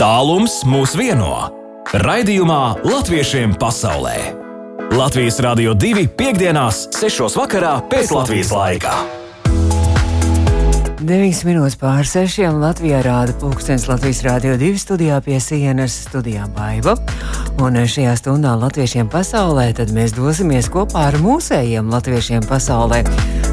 Tālums mūs vieno. Raidījumā Latviešiem pasaulē. Latvijas Rādio 2.5.6. vakarā pēc Latvijas laika. 9 minūtes pār 6. Latvijā rāda pulkstenis Latvijas Rādio 2 studijā pie sienas studijā Baiva. Un šajā stundā Latviešiem pasaulē tad mēs dosimies kopā ar mūsējiem Latviešiem pasaulē.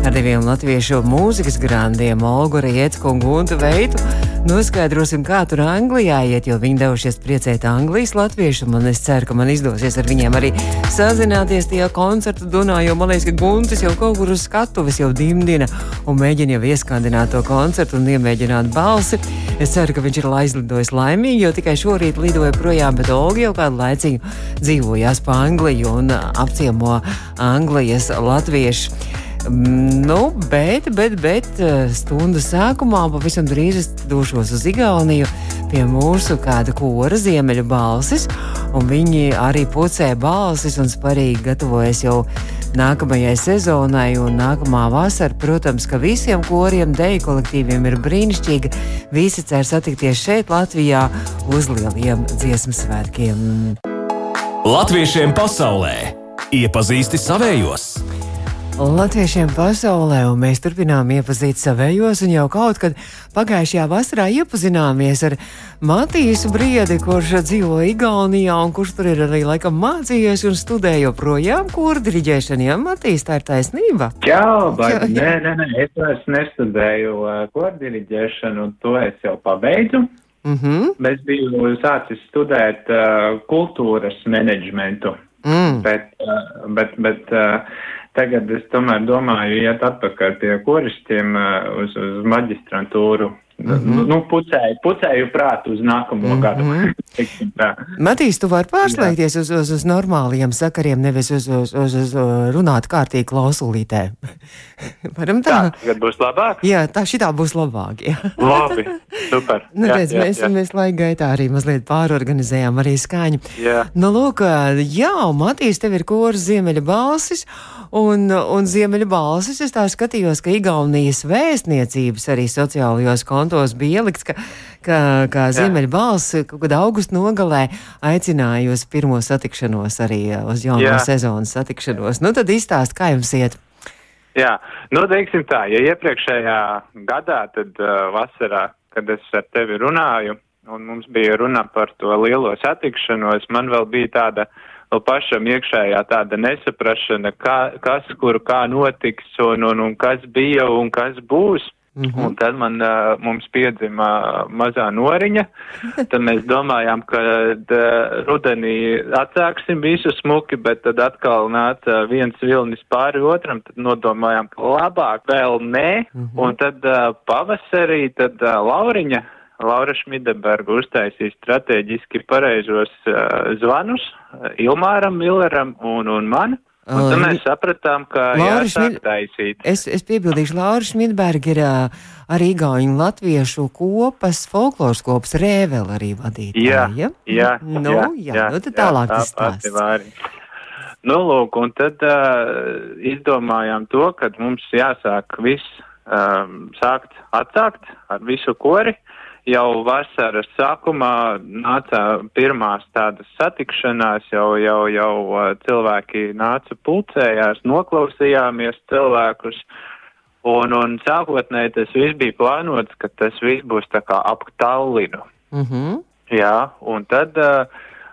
Ar diviem latviešu mūzikas grandiem, Olgu Rietsku un Guntu Veitu. Noskaidrosim, kā tur Anglijā iet, jo viņi devušies priecēt Anglijas latviešus. Man es ceru, ka man izdosies ar viņiem arī sazināties tajā koncertu dunā, jo man liekas, ka Guntis jau kaut kur uz skatuves jau dimdina un mēģina jau ieskandināt to koncertu un iemēģināt balsi. Es ceru, ka viņš ir aizlidojis laimīgi, jo tikai šorīt lidoja projām, bet Olga jau kādu laiciņu dzīvojās pa Angliju un apciemo Anglijas latviešu. Nu, bet, bet, bet stundas sākumā pavisam drīz es došos uz Igauniju pie mūsu kāda kora ziemeļu balsis, viņi arī pucē balsis un sparīgi gatavojas jau nākamajai sezonai un nākamā vasara. Protams, ka visiem koriem, deju kolektīviem ir brīnišķīga. Visi cer satikties šeit, Latvijā, uz lieliem dziesmu svētkiem. Latviešiem pasaulē iepazīsti savējos! Latviešiem pasaulē, un mēs turpinām iepazīt savējos, un jau kaut kad pagājušajā vasarā iepazināmies ar Matīsu Briedi, kurš dzīvo Igaunijā, un kurš tur ir arī laikam mācījies un studē joprojām kur diriģēšanu. Jā, Matīs, tā ir taisnība. Jā, bet nē, nē, nē, es vairs nestudēju uh, kur diriģēšanu, un to es jau pabeidzu. Mm -hmm. Es biju sācis studēt uh, kultūras menedžmentu, mm. bet, uh, bet, bet uh, tagad es tomēr domāju iet atpakaļ pie koristiem uh, uz, uz maģistrantūru. Mm -hmm. Nu, pucēju, pucēju prātu uz nākamo mm -hmm. gadu. Matīs, tu vari pārslēgties uz, uz, uz normāliem sakariem, nevis uz, uz, uz, uz runāt kārtīgi klausulītē. Varam tā? Tā, tagad būs labāk? Jā, tā šitā būs labāk. Jā. Labi, super. Nu, Jā, redz, jā, mēs, jā. mēs laika gaitā arī mazliet pārorganizējām arī skaņu. Jā. Nu, lūk, jā, Matīs, tev ir kurs Ziemeļa balsis, un, un Ziemeļa balsis es tā skatījos, ka Igaunijas vēstniecības arī sociālajos kontos bija ielikts, ka, ka, ka Ziemeļa balss kaut kad augusta nogalē aicināja uz pirmo satikšanos arī uh, uz jauno Jā. sezonas satikšanos. Nu, tad izstāst, kā jums iet. Jā, nu, teiksim tā, ja iepriekšējā gadā, tad uh, vasarā, kad es ar tevi runāju, un mums bija runa par to lielo satikšanos, man vēl bija tāda, vēl pašam iekšējā tāda nesaprašana, kā, kas, kur, kā notiks, un, un, un kas bija un kas būs. Mhm. Un tad man, uh, mums piedzima mazā noriņa, tad mēs domājām, ka uh, rudenī atsāksim visu smuki, bet tad atkal nāca viens vilnis pāri otram, tad nodomājām, ka labāk vēl nē, Mhm. un tad uh, pavasarī, tad uh, Lauriņa, Laura Šmideberga uztaisīja strateģiski pareizos uh, zvanus Ilmāram Milleram un, un man. Un tad Uh, mēs sapratām, ka Laura jāsāk taisīt. Es, es piebildīšu, Laura Šmitberga ir arī Igaunijas latviešu kopas, folkloras kopas rēvela arī vadītāja. Jā, jā, nu, jā, jā, nu tad tālāk tas pati stāsts. Nu, lūk, un tad uh, izdomājām to, ka mums jāsāk viss um, sākt atsākt ar visu kori. Jau vasaras sākumā nāca pirmās tādas satikšanās, jau, jau, jau uh, cilvēki nāca pulcējās, noklausījāmies cilvēkus. Un, un sākotnēji tas viss bija plānots, ka tas viss būs tā kā ap Tallinu. Uh -huh. Jā, un tad uh,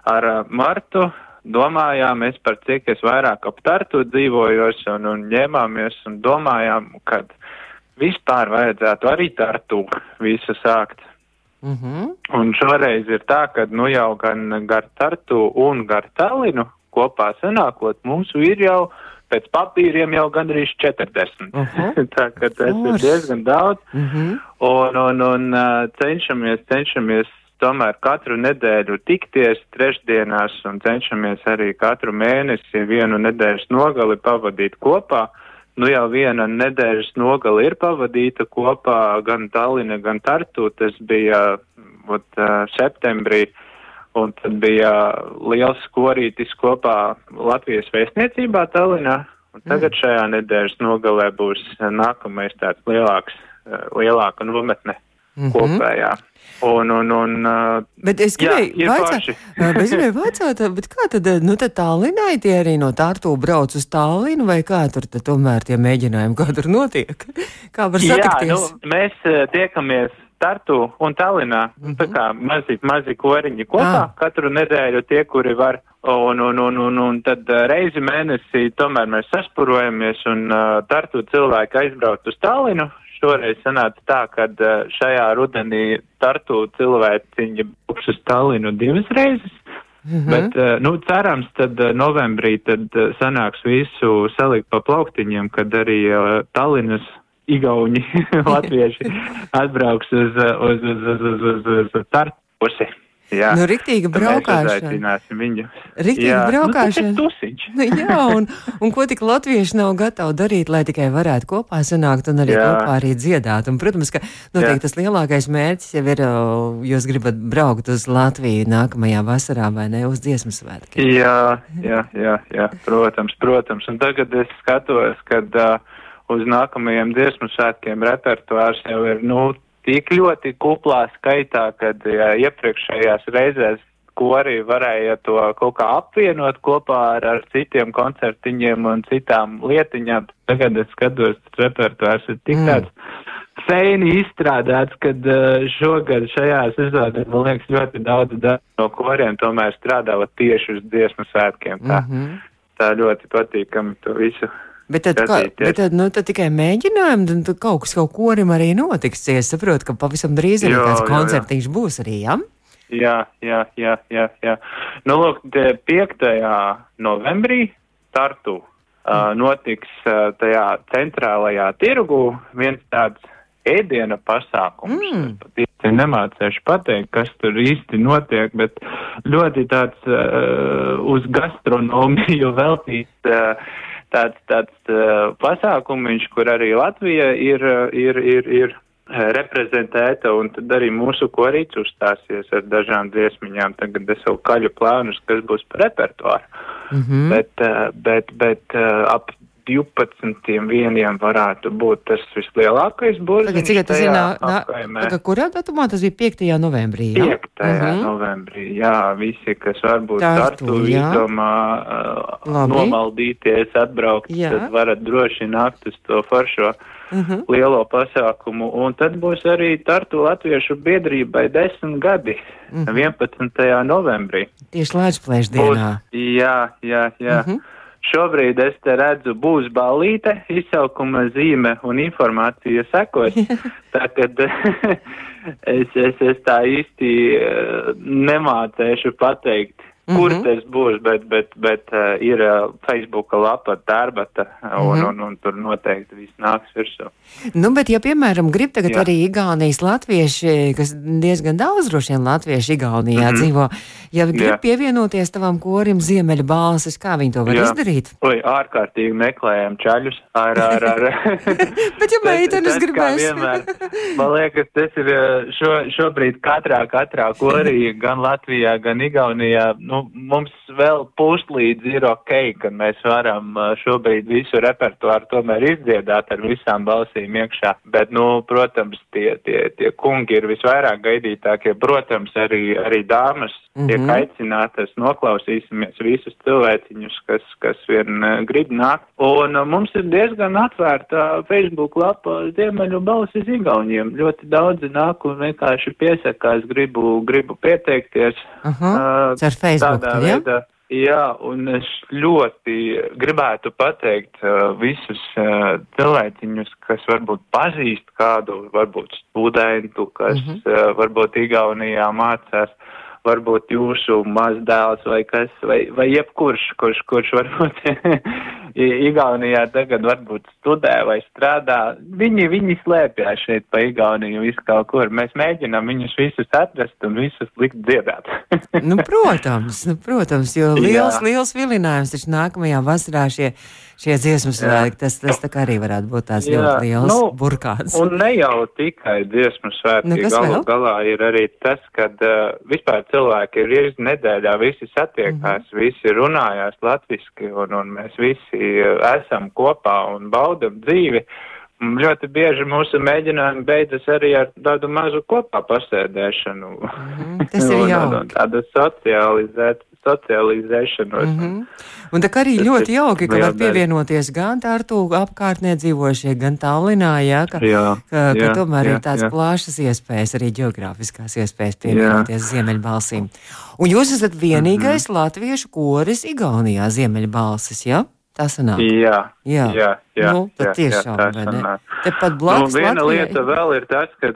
ar Martu domājām, es par cik es vairāk ap Tartu dzīvojos un, un ņēmāmies un domājām, ka vispār vajadzētu arī Tartu visu sākt. Uh -huh. Un šoreiz ir tā, ka nu jau gan gar Tartu un gar Tallinu kopā sanākot, mūsu ir jau pēc papīriem jau gandrīz 40. Aha. tā ka tas ir diezgan daudz. Uh -huh. Un, un, un cenšamies, cenšamies tomēr katru nedēļu tikties trešdienās un cenšamies arī katru mēnesi vienu nedēļas nogali pavadīt kopā. Nu jau viena nedēļas nogali ir pavadīta kopā gan Talline, gan Tartu. Tas bija ot, septembrī. Un tad bija liels korītis kopā Latvijas vēstniecībā Tallinā. Un tagad šajā nedēļas nogalē būs nākamais tāds lielāks, lielāka nometne. Mm -hmm. kopējā. Un, un, un, uh, bet es gribēju vaicāt, vaicāt, kā tad, nu tad tālinai tie arī no Tartu brauc uz Tālinu, vai kā tur tomēr tie mēģinājumi, kā tur notiek? Kā var satikties? Jā, nu, mēs tiekamies Tartu un Tallinā. Mm -hmm. Tā kā mazi, mazi koriņi kopā ah. katru nedēļu tie, kuri var. Un, un, un, un, un tad reizi mēnesī tomēr mēs saspurojamies un uh, Tartu cilvēki aizbraukt uz Tallinu. Šoreiz sanāca tā, ka uh, šajā rudenī Tartu cilvēciņi būs uz Tallinu divas reizes. Mm -hmm. Bet, uh, nu, cerams, tad uh, novembrī tad sanāks visu salikt pa plauktiņiem, kad arī Tallinas Igauni, Latvieši atbrauks uz, uz, uz, uz, uz, uz, uz, uz Tartusi. Jā, nu, rīktīga braukšana. Viņu. Rīktīga nu, braukšana. Nu, jā, un, un ko tik latvieši nav gatavi darīt, lai tikai varētu kopā sanākt un arī jā. kopā arī dziedāt. Un, protams, ka noteikti jā. tas lielākais mērķis jau ir, jūs gribat braukt uz Latviju nākamajā vasarā vai ne uz dziesmu svētkiem. Jā, jā, jā, jā, protams, protams. Un tagad es skatos, kad. Uh, uz nākamajiem dziesmu svētkiem repertuārs jau ir, nu, tik ļoti kuplā skaitā, kad ja, iepriekšējās reizēs kori varēja to kaut kā apvienot kopā ar, ar citiem koncertiņiem un citām lietiņām. Tagad es skatos, repertuārs ir tik mm. tāds feini izstrādāts, kad uh, šogad šajā sezonā, man liekas, ļoti daudz no koriem tomēr strādā tieši uz dziesmu svētkiem. Tā, mm -hmm. tā ļoti patīkami to visu Bet tad, kā, bet tad, nu, tad tikai mēģinājumi, tad kaut kas kaut kurim arī notiks. Es saprotu, ka pavisam drīz arī kāds koncertiņš būs arī, jā? Jā, jā, jā, jā, jā. Nu, lūk, 5. novembrī Tartu uh, notiks uh, tajā centrālajā tirgu viens tāds ēdiena pasākums. Mm. Es pat īsti nemācēšu pateikt, kas tur īsti notiek, bet ļoti tāds uh, uz gastronomiju veltīts. Uh, tāds, tāds uh, pasākumiņš, kur arī Latvija ir, ir, ir, ir reprezentēta, un tad arī mūsu korīts uzstāsies ar dažām dziesmiņām. Tagad es jau kaļu plānus, kas būs par repertuāru. Mm -hmm. Bet, bet, bet ap 12. vieniem varētu būt tas vislielākais burbuļs. Cik tas ir? Nā, nā, kurā datumā tas bija 5. novembrī? Jā? 5. Uh -huh. novembrī, jā, visi, kas varbūt startu izdomā uh, nomaldīties, atbraukt, jā. tad varat droši nākt uz to foršo. Uh -huh. Lielo pasākumu, un tad būs arī Tartu Latviešu biedrībai desmit gadi, uh -huh. 11. novembrī. Tieši Latvijas dienā. Būs, jā, jā, jā. Uh -huh. Šobrīd es te redzu, būs ballīte, izsaukuma zīme un informācija sekos. Tātad es, es, es tā īsti eh, nemācēšu pateikt, Mm -hmm. Kur tas būs, bet, bet, bet uh, ir uh, Facebook lapa darbata, un, mm -hmm. un, un tur noteikti viss nāks virsū. Nu, bet, ja, piemēram, grib tagad Jā. arī Igaunijas latvieši, kas diezgan daudz droši vien latvieši Igaunijā mm -hmm. dzīvo, ja grib Jā. pievienoties tavam korim Ziemeļa balsis, kā viņi to var Jā. izdarīt? Oi, ārkārtīgi meklējam čaļus ar, ar, ar. bet, ja meitenes gribēs. Vienmēr, man liekas, tas ir šo, šobrīd katrā, katrā korī, gan Latvijā, gan Igaunijā. Nu, nu, mums vēl puslīdz ir ok, ka mēs varam šobrīd visu repertuāru tomēr izdziedāt ar visām balsīm iekšā. Bet, nu, protams, tie, tie, tie kungi ir visvairāk gaidītākie. Protams, arī, arī dāmas mm -hmm. tiek mhm. aicinātas, noklausīsimies visus cilvēciņus, kas, kas vien grib nākt. Un mums ir diezgan atvērta Facebook lapa Ziemeļu balsis Igauniem. Ļoti daudzi nāk un vienkārši piesakās, gribu, gribu pieteikties. Uh -huh. uh, Facebook tādā ja? veidā. Jā, un es ļoti gribētu pateikt uh, visus uh, cilvēciņus, kas varbūt pazīst kādu, varbūt studentu, kas mm -hmm. uh, varbūt Igaunijā mācās, varbūt jūsu mazdēls vai kas, vai, vai jebkurš, kurš, kurš varbūt Igaunijā tagad varbūt studē vai strādā. Viņi, viņi slēpjas šeit pa Igauniju visu kaut kur. Mēs mēģinām viņus visus atrast un visus likt dziedāt. nu, protams, nu, protams, jo liels, Jā. liels vilinājums taču nākamajā vasarā šie šie dziesmu svētki, tas, tas tā arī varētu būt tāds Jā, ļoti liels nu, burkāns. Un ne jau tikai dziesmu svētki, nu, galu vēl? galā ir arī tas, kad uh, vispār cilvēki ir reizi nedēļā, visi satiekās, mm -hmm. visi runājās latviski, un, un mēs visi esam kopā un baudam dzīvi. Ļoti bieži mūsu mēģinājumi beidzas arī ar tādu mazu kopā pasēdēšanu. Mhm, tas ir Un- un- jauki. un Tāda socializēt, socializēšanos. Mm -hmm. Un tā arī Tas ļoti jauki, ka var pievienoties gan tārtu apkārtnē dzīvošie, gan tālinā, jā, ka, Jā, ka, ka jā, tomēr jā, ir tāds jā. plašas iespējas, arī geogrāfiskās iespējas pievienoties ziemeļbalsīm. Un jūs esat vienīgais Mhm. latviešu koris Igaunijā ziemeļbalsis, jā? Tā sanāk. Jā, Jā. jā, jā, Nu, jā, tiešām, jā, tā sanāk. Tepat Nu, blakus viena Latvijai- lieta vēl ir tas, ka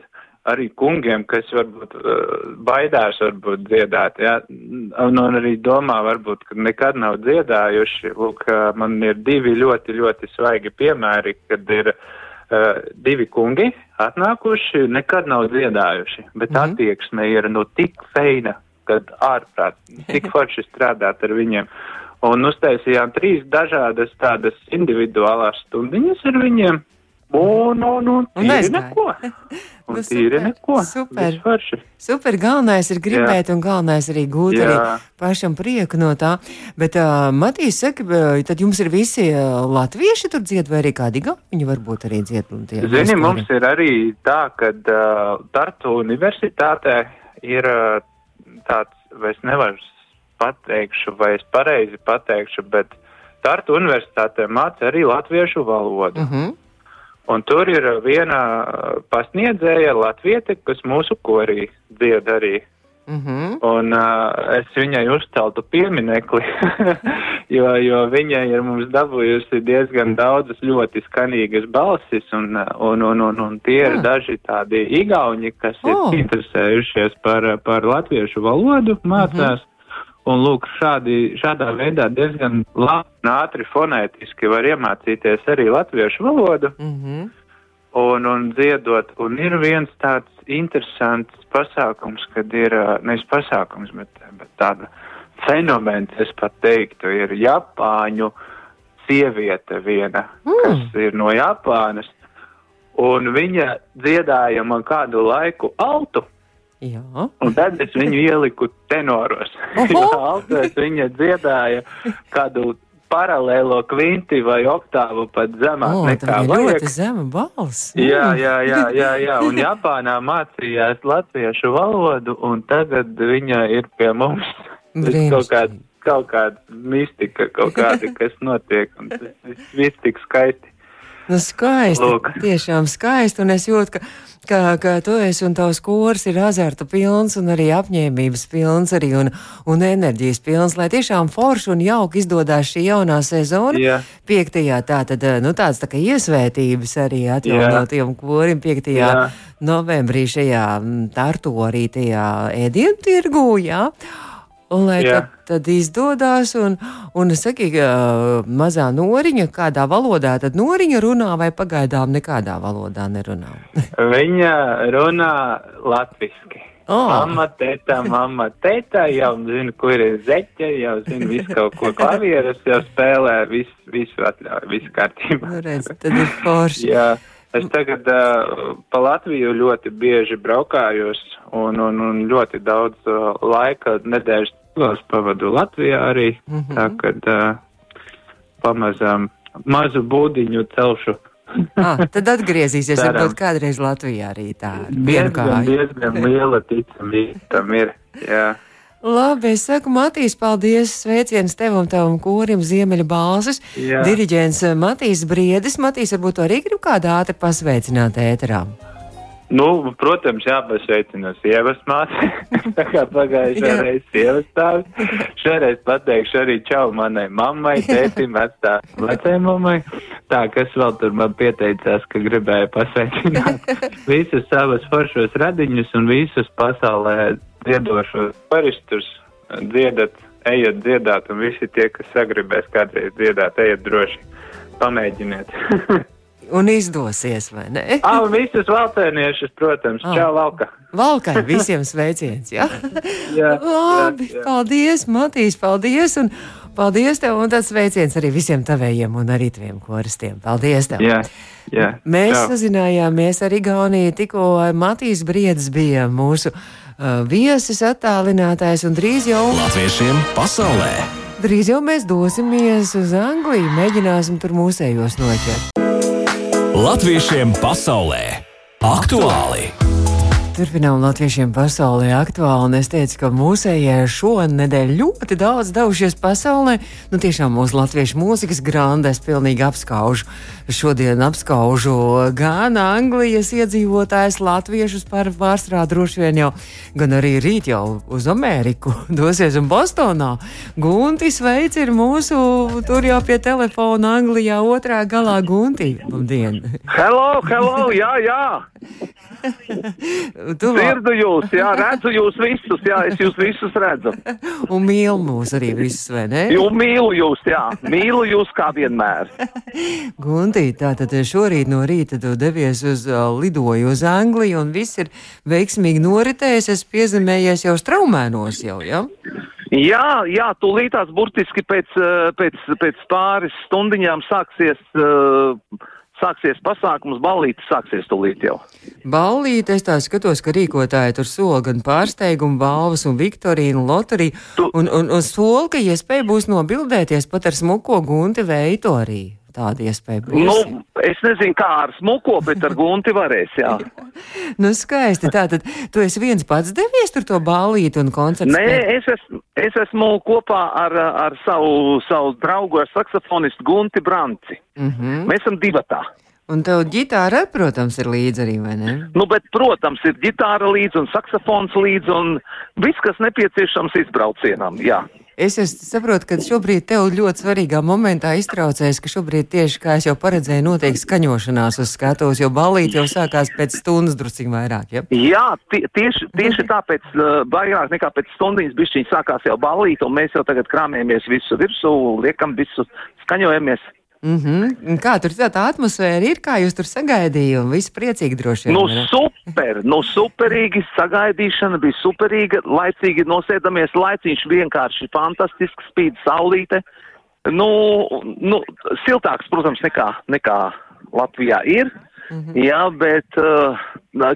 arī kungiem, kas varbūt uh, baidās varbūt dziedāt, jā, un, un arī domā varbūt, ka nekad nav dziedājuši. Lūk, uh, man ir divi ļoti, ļoti svaigi piemēri, kad ir uh, divi kungi atnākuši, nekad nav dziedājuši, bet Mhm. attieksme ir nu tik feina, kad ārprāt, tik forši strādāt ar viņiem. Un uztaisījām trīs dažādas tādas individuālās stundiņas ar viņiem. Un, un, un, Un tīri neko. Un Nu, tīri super, neko. super. Super, galvenais ir gribēt, un galvenais arī gūt Jā. arī pašam prieku no tā. Bet, uh, Matīs, saka, tad jums ir visi uh, latvieši tur dzied, vai arī kādi gauni varbūt arī dzied? Zini, vispār- mums ir arī tā, ka uh, Tartu universitātē ir uh, tāds, vai es nevaru pateikšu, vai es pareizi pateikšu, bet Tartu universitātē māca arī latviešu valodu. Uh -huh. Un tur ir viena uh, pasniedzēja latviete, kas mūsu korī dzied arī. Uh -huh. Un uh, es viņai uzceltu pieminekli, jo, jo viņa ir mums dabūjusi diezgan daudzas ļoti skanīgas balsis, un, uh, un, un, un, un tie ir Ah. daži tādi igauņi, kas Oh. ir interesējušies par, par latviešu valodu, mācās. Un, lūk, šādi, šādā veidā diezgan labi un ātri fonētiski var iemācīties arī latviešu valodu Uh -huh. un, un dziedot. Un ir viens tāds interesants pasākums, kad ir, nevis pasākums, bet, bet tāda fenomens, es pat teiktu, ir Japāņu sieviete viena, Mm. kas ir no Japānas. Un viņa dziedāja man kādu laiku altu, Jā. un tad es viņu ieliku tenoros. Altos viņa dziedāja kādu paralēlo kvinti vai oktāvu pat zemāk O, nekā vajag. ļoti zema balss. Jā, jā, jā, jā, jā. Un Japānā mācījās latviešu valodu, un tagad viņa ir pie mums. Kaut kāda, kaut kāda mistika, kaut kāda, kas notiek, un tas viss tik skaisti. Nu, skaisti. Lūk. Tiešām skaisti. Un es jūtu, ka, ka, ka tu esi un tavs kurs ir azarta pilns un arī apņēmības pilns arī un, un enerģijas pilns, lai tiešām forši un jauki izdodas šī jaunā sezona. Jā. Piektajā tā tad, nu, tāds tā kā iesvētības arī atjaunotiem korim 5. Jā. Novembrī šajā tartu arī tajā ēdienu tirgū, jā. Un lai Jā. tad, tad izdodas, un, un saki, ka mazā noriņa, kādā valodā tad noriņa runā, vai pagaidām nekādā valodā nerunā. Viņa runā latviski. Oh. Mamma, tēta, mamma, tēta, jau zina, kur ir zeķe, jau zina visu kaut ko klavieres, jau spēlē, visu, visu atļauj, visu kārtībā. Nu, redz, tad ir forši. Jā, es tagad uh, pa Latviju ļoti bieži braukājos un, un, un ļoti daudz uh, laika nedēļas ciklos pavadu Latvijā arī. Mm. -hmm. Tā kad uh, pamazām mazu būdiņu celšu. Ah, tad atgriezīsies, Ceram. varbūt kādreiz Latvijā arī tā. Diezgan, diezgan liela ticamība tam ir. Jā. Labi, es saku, Matīs, paldies. Sveiciens tev un tavam korim Ziemeļa balsis. Diriģents eh, Matīs Briedis. Matīs, varbūt tu arī grib kādu ātri pasveicināt ēterā. Nu, protams, jāpasveicina sievas māte. Tā kā pagājušajā Jā. reizē sievas stāvis. Šoreiz pateikšu arī čau manai mammai, tētim, vecā vecai mammai. Tā, kas vēl tur man pieteicās, ka gribēja pasveicināt visus savus foršos radiņus un visus pasaulē dziedošos paristus. Dziedat, ejiet dziedāt, un visi tie, kas sagribēs kādreiz dziedāt, ejiet droši. Pamēģiniet. Un izdosies, vai ne? Ah, visus valcēniešus, protams, Ah. čau valka. Valkai visiem sveiciens. Jā, Jā, Labi, jā, jā. paldies, Matīs, paldies. Un paldies tev, un tāds sveiciens arī visiem tavējiem un arī taviem koristiem. Paldies tev! Jā, jā. Mēs sazinājāmies ar Igauniju, tikko Matīs Briedis bija mūsu uh, viesis attālinātājs, un drīz jau, Latviešiem pasaulē! drīz jau mēs dosimies uz Angliju, mēģināsim tur mūsējos noķert. Latviešiem pasaulē aktuāli! Turpinām latviešiem pasaulē aktuāli, un es teicu, ka mūsējie šonadēļ ļoti daudz devušies pasaulē. Nu, tiešām mūsu latviešu mūzikas grandes pilnīgi apskaužu. Šodien apskaužu gan Anglijas iedzīvotājs, latviešus par pārstrā droši vien jau, gan arī rīt jau uz Ameriku dosies un Bostonā. Guntis Veids ir mūsu tur jau pie telefona Anglijā otrā galā Gunti. Labdien! Hello, hello, jā, jā! Tu Dzirdu jūs, jā, redzu jūs visus, jā, es jūs visus redzu. un mīl mūs arī visus, vai ne? Jo mīlu jūs, jā, mīlu jūs kā vienmēr. Gunti, tātad šorīt no rīta tu devies uz uh, lidoju uz Angliju un viss ir veiksmīgi noritējis. Es piezemējies jau straumēnos jau, ja? Jā, jā, tūlītās burtiski pēc, pēc, pēc pāris stundiņām sāksies, uh, sāksies pasākums, ballītis sāksies tūlīt jau. Ballīte, es tā skatos, ka rīkotāji tur sola gan pārsteigumu balvas un Viktorīnu loteriju, Tu- un, un, un sola, ka iespēja būs nobildēties pat ar smuko Gunti arī. Tāda iespēja būs. Nu, es nezinu, kā ar smuko, bet ar gunti varēs, jā. nu skaisti. Tātad tu esi viens pats devies tur to ballīti un koncertu. Nē, es, esmu, es esmu kopā ar, ar savu, savu draugu, ar saksofonistu Gunti Branci. Mhm. Mēs esam divatā. Un tev ģitāra, protams, ir līdzi arī, vai ne? Nu, bet, protams, ir ģitāra līdzi un saksofons līdzi un viss, kas nepieciešams izbraucienam. Jā. Es, es saprotu, ka šobrīd tev ļoti svarīgā momentā iztraucēs, ka šobrīd tieši, kā es jau paredzēju, notiek skaņošanās uz skatuves, jo balīt jau sākās pēc stundas drusciņ vairāk, ja? Jā, tie, tieši, tieši tāpēc vairāk nekā pēc stundiņas bišķiņas sākās jau balīt, un mēs jau tagad krāmējamies visu virsū, liekam visu, skaņojamies. Mhm. Kā tur tā, tā atmosfēra ir, kā jūs tur sagaidījāt, un viss priecīgi droši vien. Nu, super, nu, superīgi sagaidīšana bija superīga, laicīgi nosēdamies, laiciņš vienkārši fantastisks, spīd saulīte. Nu, nu, siltāks, protams, nekā, nekā Latvijā ir. Mm -hmm. Jā, bet uh,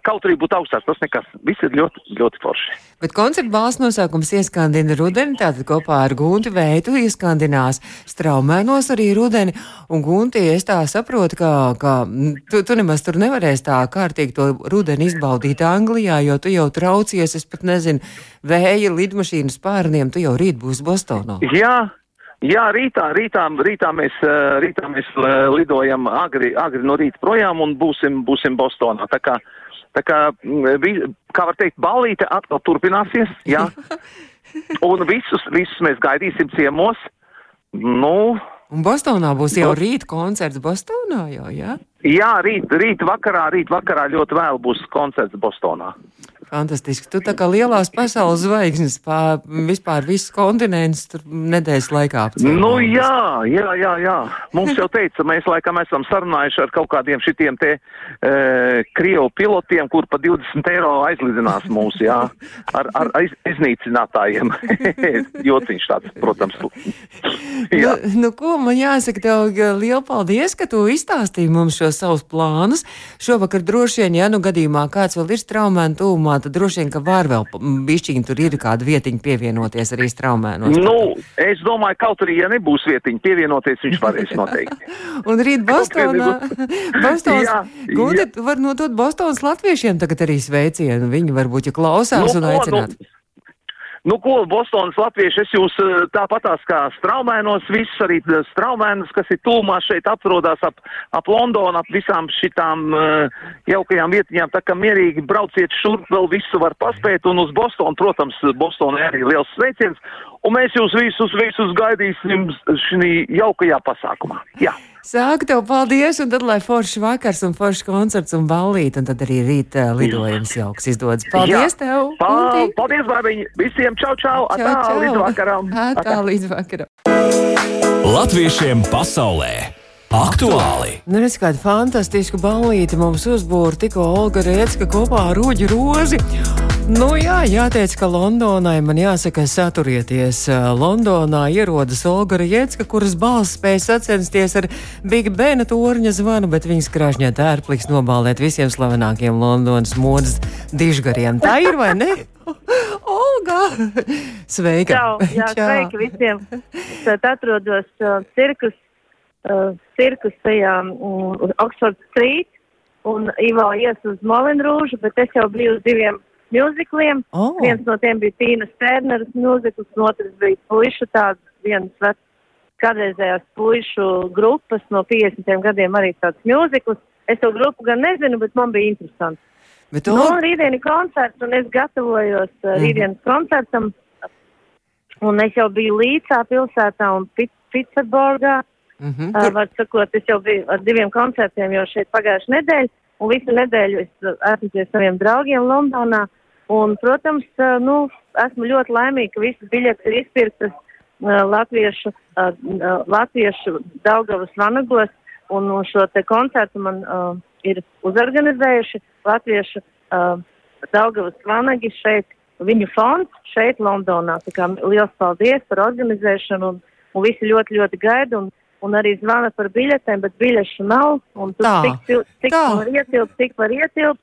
kaut arī būtu augstāk, tas nekas. Viss ir ļoti, ļoti forši. Bet koncerta balss nosaukums ieskandina rudeni, tātad kopā ar Gunti Veitu ieskandinās straumēnos arī rudeni. Un Gunti, es tā saprotu, ka, ka tu, tu nemaz tur nevarēsi tā kārtīgi to rudeni izbaudīt Anglijā, jo tu jau traucies, es pat nezinu, vēja lidmašīnas pārniem, tu jau rīt būsi Bostonā. Jā, jā rītā, rītā, rītā, mēs, rītā mēs lidojam agri, agri no rīta projām un būsim, būsim Bostonā. Tā kā, tā kā, kā var teikt, ballīte atkal turpināsies, jā. Un visus, visus mēs gaidīsim ciemos. Nu, Un Bostonā būs jau rīt koncerts Bostonā, jau, jā? jā, rīt, rīt vakarā, rīt vakarā ļoti vēl būs koncerts Bostonā. Fantastiski. Tu tā kā lielās pasaules zvaigznes pār vispār visus kontinentus tur nedēļas laikā apceļ. Nu, jā, jā, jā, jā. Mums jau teica, mēs laikam esam sarunājuši ar kaut kādiem šitiem te e, Krievu pilotiem, kur pa 20 eiro aizlidinās mūs, jā, ar, ar aiz, iznīcinātājiem. Jociņš tāds, protams. Nu, nu, ko man jāsaka, tev liela paldies, ka tu izstāstīji mums šos savus plānus. Šovakar droši vien, ja nu gadījumā kāds vēl ir straumēn tūmā, tad droši vien, ka var vēl bišķiņi tur ir kāda vietiņa pievienoties arī straumēnos. Nu, es domāju, kaut arī, ja nebūs vietiņa pievienoties, viņš varēs noteikti. Un rīt Bostonā, jā. tu var nodot Bostonas latviešiem tagad arī sveicienu. Viņi varbūt, ja klausās un ko, aicināt. Nu, nu, ko, Bostonas latvieši, es jūs eh, tāpatās kā straumēnos, visus arī eh, straumēnus, kas ir tūmā šeit atrodas ap, ap Londonu, ap visām šitām uh, jaukajām vietiņām, tā kā mierīgi brauciet šurp, vēl visu var paspēt, un uz Bostonu, protams, Bostonai arī liels sveiciens, un mēs jūs visus, visus gaidīsim šī jaukajā pasākumā. Jā. Sāku tev paldies, un tad lai foršs vakars un foršs koncerts un ballīt, un tad arī rīt uh, lidojums jauks izdodas. Paldies Jā. tev! Pa, paldies, Bābiņ! Visiem čau, čau! Čau, Atā, čau. līdz vakaram! Atā, līdz vakaram! Latviešiem pasaulē aktuāli! Nu, redz, kāda fantastiska ballīte mums uzbūra tikko Olga Rēcka kopā ar Rūģi Rozi. Nu jā, jāteic, ka Londonai man jāsaka saturieties. Londonā ierodas Olga Rēcka, kuras balss spēja sacensties ar Big Bena torņa zvanu, bet viņas krāšņā tērpliks nobālēt visiem slavenākiem Londonas modes dižgariem. Tā ir vai ne? Olga! Sveika! Čau, jā, sveiki visiem. Tad atrodos uh, cirkus uh, cirkus tajā um, Oxford Street, un Ivo ies uz Molinrūžu, bet es jau biju uz diviem mūzikliem. Oh. Viens no tiem bija Tīna Stērneras mūzikls, un otrs bija puišu tāds, viens vecs kādreizējās puišu grupas no 50 gadiem arī tāds mūzikls. Es to grupu gan nezinu, bet man bija interesanti. Bet Nu, Olga, rītdien ir koncerts, un es gatavojos uh, Mhm. rītdienas koncertam. Un es jau biju Līcā pilsētā un Pit- Pittsburgā. mhm, Uh, var sakot, es jau biju ar diviem koncertiem jau šeit pagājušajā nedēļā, un visu nedēļu es uh, esmu pie saviem draugiem Londonā. Un, protams, nu, esmu ļoti laimīga, ka visas biļetes ir izpirktas latviešu, latviešu Daugavas vanagos, un, un šo te koncertu man uh, ir uzorganizējuši latviešu uh, Daugavas vanagi šeit, viņu fonds šeit Londonā. Tā kā liels paldies par organizēšanu, un, un visi ļoti, ļoti gaida. Un, un arī zvana par biļetēm, bet biļešu nav. Un tur Tā, tik, cil- tik tā. var ietilpt, tik var ietilpt.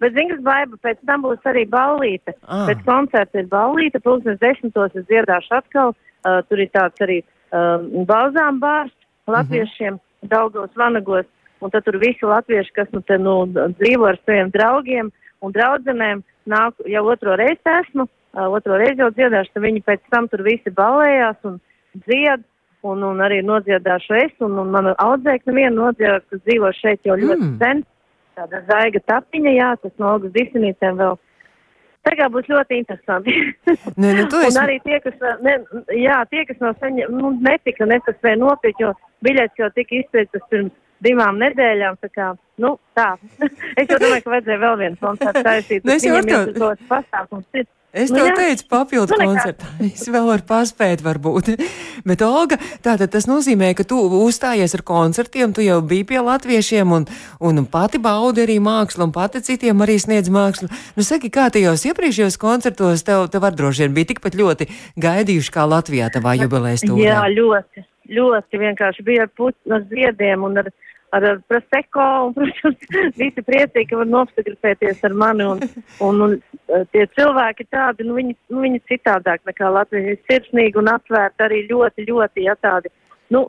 Bet, zinkas, baiba, pēc tam būs arī ballīte. Ah. Pēc koncerta ir ballīte, pulkstens desmitos es dziedāšu atkal. Uh, tur ir tāds arī um, balzām bārs latviešiem, mm -hmm. Daugos, Vanagos. Un tad tur visi latvieši, kas nu te nu dzīvo ar saviem draugiem un draudzenēm, nāk jau otro reizi esmu, uh, otro reizi jau dziedāšu, tad viņi pēc tam tur visi ballējās un dzied. Un, un arī nodziedāšu es, un, un mana audzēkne viena nodziedās, kas dzīvo šeit jau ļoti mm. sen. Tāda zaiga tapiņa, jā, tas no Olgas disinītēm vēl. Tagad būs ļoti interesanti. Nē, nu, tu un esi, arī tie, kas, ne, jā, tie, kas no saņem, nu, netika, nespēja nopirkt, jo biļets jau tika izpirktas pirms divām nedēļām, tā kā, nu, tā. es jau domāju, ka vajadzēja vēl vienu koncertu taisīt. Nu, es jau Viņam tev- Es Nu, tev jā. teicu, papildu Nu, koncertā. Es vēl varu paspēt, varbūt. Bet, Olga, tātad tas nozīmē, ka tu uzstājies ar koncertiem, tu jau biji pie latviešiem un, un pati baudi arī mākslu, un pati citiem arī sniedz mākslu. Nu, saki, kā tajos iepriekšējos koncertos tev, tev var droši vien bija tikpat ļoti gaidījuši kā Latvijā tavā jubilējas Jā, stūrā? ļoti, ļoti vienkārši bija ar puķu, ar ziediem un ar, ar, ar proseko, un, protams, visi priecīgi, ka var nofotografēties ar mani, un, un, un eh, tie cilvēki tādi, nu, viņi, nu, viņi citādāk nekā Latvija, viņi ir sirsnīgi un atvērti arī ļoti, ļoti, ja tādi. Nu,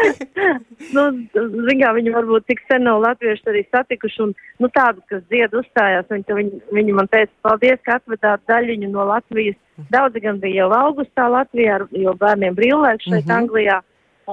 nu, zin kā, viņi varbūt tik sen nav latvieši arī satikuši, un, nu, tādu, kas dzied uzstājās, viņi, viņi, viņi man teica, paldies, ka atvedāt daļiņu no Latvijas. Daudzi gan bija jau augustā Latvijā, jo bērniem brīvlaiks šeit Mhm. Anglijā,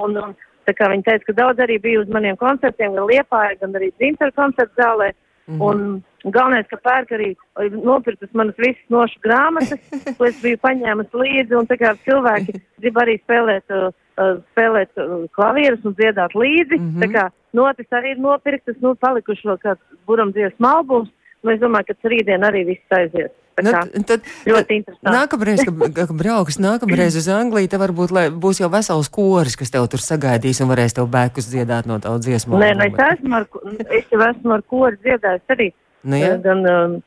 un, un tā kā viņi teica, ka daudz arī bija uz maniem koncertiem, gan Liepāja, gan arī Dzintaru koncertu zālē, Mhm. un galvenais, ka pērk arī nopirktas manas visas nošu grāmatas, ko es biju paņēmusi līdzi, un tā kā cilvēki grib arī spēlēt, uh, uh, spēlēt uh, klavierus un dziedāt līdzi, Mhm. tā kā notis arī ir nopirktas, nu, palikuši vēl kāds buram dziesmu albums, nu, es domāju, ka rītdien arī viss aizies. Nu, tad, ļoti interesanti. Nākamreiz, kad, kad brauks nākamreiz uz Angliju, tad varbūt lai, būs jau vesels koris, kas tev tur sagaidīs un varēs tev bēkus dziedāt no tavu dziesmu. Nē, nu, albumu. es esmu ar, es jau esmu ar kori dziedājis arī. Nu, ja? gan, um,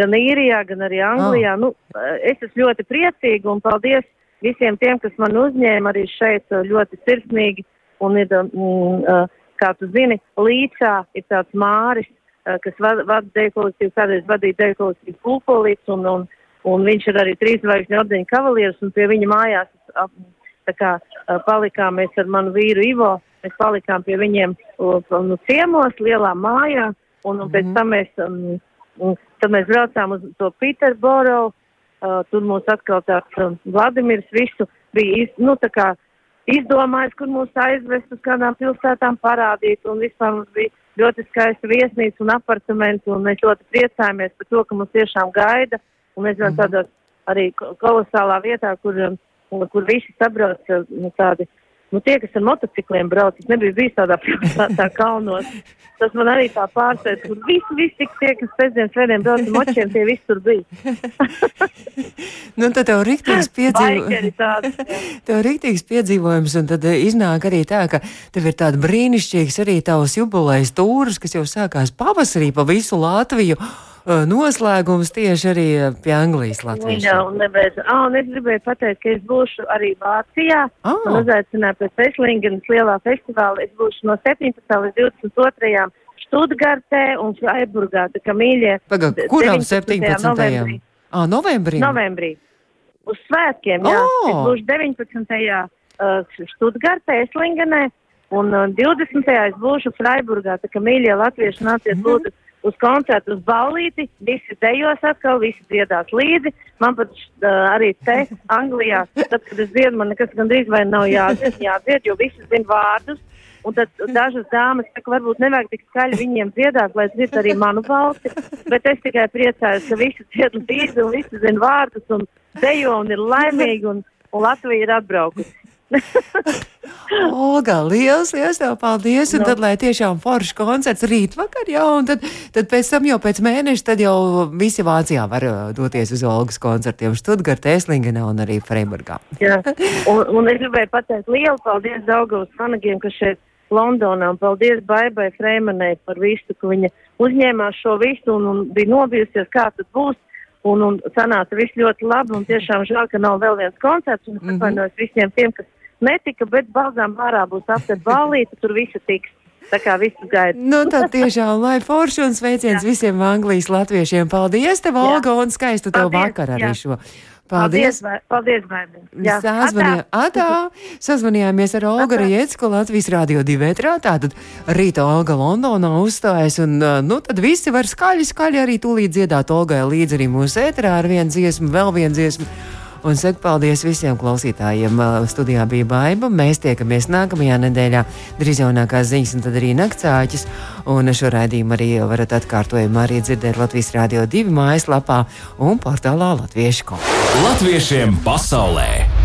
gan īrijā, gan arī Anglijā. Ah. Nu, es esmu ļoti priecīga un paldies visiem tiem, kas man uzņēma arī šeit uh, ļoti sirsnīgi. Un ir, um, uh, kā tu zini, līdzā ir tāds māris, kas vada vad deju kolektīvu, kādreiz vadīja deju kolektīvu Pulkolīts, un, un, un viņš ir arī trīs zvaigžņu ordeņa kavalieris, un pie viņa mājās ap, tā kā uh, palikām mēs ar manu vīru Ivo, mēs palikām pie viņiem nu, ciemos, lielā mājā, un, un pēc Mhm. tam mēs, um, un, tad mēs braucām uz to Piterboro, uh, tur mums atkal tāds um, Vladimirs visu bija, iz, nu, tā kā izdomājis, kur mūs aizvest uz kādām pilsētām parādīt, un vispār mums bija ļoti skaista viesnīca un apartamenti, un mēs ļoti priecājamies par to, ka mums tiešām gaida, un mēs dzīvojam tādā arī ko- kolosālā vietā, kur, um, kur visi sabrauc, nu, tādi, nu, tie, kas ar motocikliem brauc, es nebiju bijis tādā pilsētā kalnos. Tas man arī tā pārsteidz, kur visi, visi tie, kas pēcdienas svētdien brauc ar močiem, tie visi tur bija. Nu, tad tev riktīgs piedzīvojums. Tev ir rīktīgs piedzīvojums, un tad eh, iznāk arī tā, ka tev ir tāda brīnišķīgs arī tavs jubilejas tūris, kas jau sākās pavasarī pa visu Latviju. Noslēgums tieši arī pie Anglijas Jā, Latvijas. un nebeidz. Ah, un es gribēju pateikt, ka es būšu arī Vācijā. Ah. Man uzaicināja pēc Eslingenas lielā festivāla. Es būšu no 17. līdz 22. Štutgartē un Freiburgā. Tā kā mīļie. Pagaid, d- kuram 19. 17. novembrī. Ah, novembrī. Novembrī. Uz svētkiem, jā. Oh! Es būšu 19. Uh, Štutgartē, Eslingenē. Un uh, 20. es būšu Freiburgā, tā kā mīļie latvieši nāciet lūdzu uz koncertu uz ballīti, visi dejos atkal, visi dziedās līdzi. Man pat uh, arī te Anglijā, tad, kad es dziedu, man nekas gandrīz vai nav jādzied, jādzied, jo visi zin vārdus. Un tad dažas dāmas saka, varbūt nevajag tik skaļi viņiem dziedāt, lai dzird arī manu balsi, bet es tikai priecājos, ka visi dzied līdzi un visi zin vārdus un dejo un ir laimīgi un, un Latvija ir atbraukusi. Olga, liels, liels tev paldies! Un no. tad, lai tiešām foršs koncerts rīt vakar jau, un tad, tad pēc tam jau pēc mēneša, tad jau visi Vācijā var uh, doties uz Olgas koncertiem Študgartē, Eslingenā un arī Freiburgā. Jā, un, un es gribēju pateikt lielu paldies Daugavas fanagiem, kas šeit Londonā, un paldies Baibai Freimanai par visu, ka viņa uzņēmās šo visu un, un bija nobijusies, kā tas būs. Un, un sanāca viss ļoti labi, un tiešām žēl, ka nav vēl viens koncerts, un es atvainojos mm -hmm. visiem tiem, kas netika, bet balzām vārā būs aptet ballīti, tur visi tiks. Tā kā visu gaida. nu, tad tiešām, lai forši un sveiciens jā. visiem Anglijas latviešiem. Paldies, tev, Olga, un skaistu tev vakar arī jā. šo. Paldies! Paldies, Baibi! Sazvanījā, atā, sazvanījāmies ar Olgu Rietsku Latvijas Rādio 2 ētrā, tātad rīta Olga Londonā uzstājas, un, nu, tad visi var skaļi, skaļi arī tūlīt dziedāt Olgai līdzi arī mūsu ētrā ar vienu dziesmu, vēl vienu dziesmu. Un saku paldies visiem klausītājiem. Studijā bija baiva. Mēs tiekamies nākamajā nedēļā. Drīz jaunākās ziņas, un tad arī naktsāķis. Un šo raidījumu arī varat atkārtojumu arī dzirdēt Latvijas Rādio 2 mājaslapā un portālā Latviešu. Latviešiem pasaulē!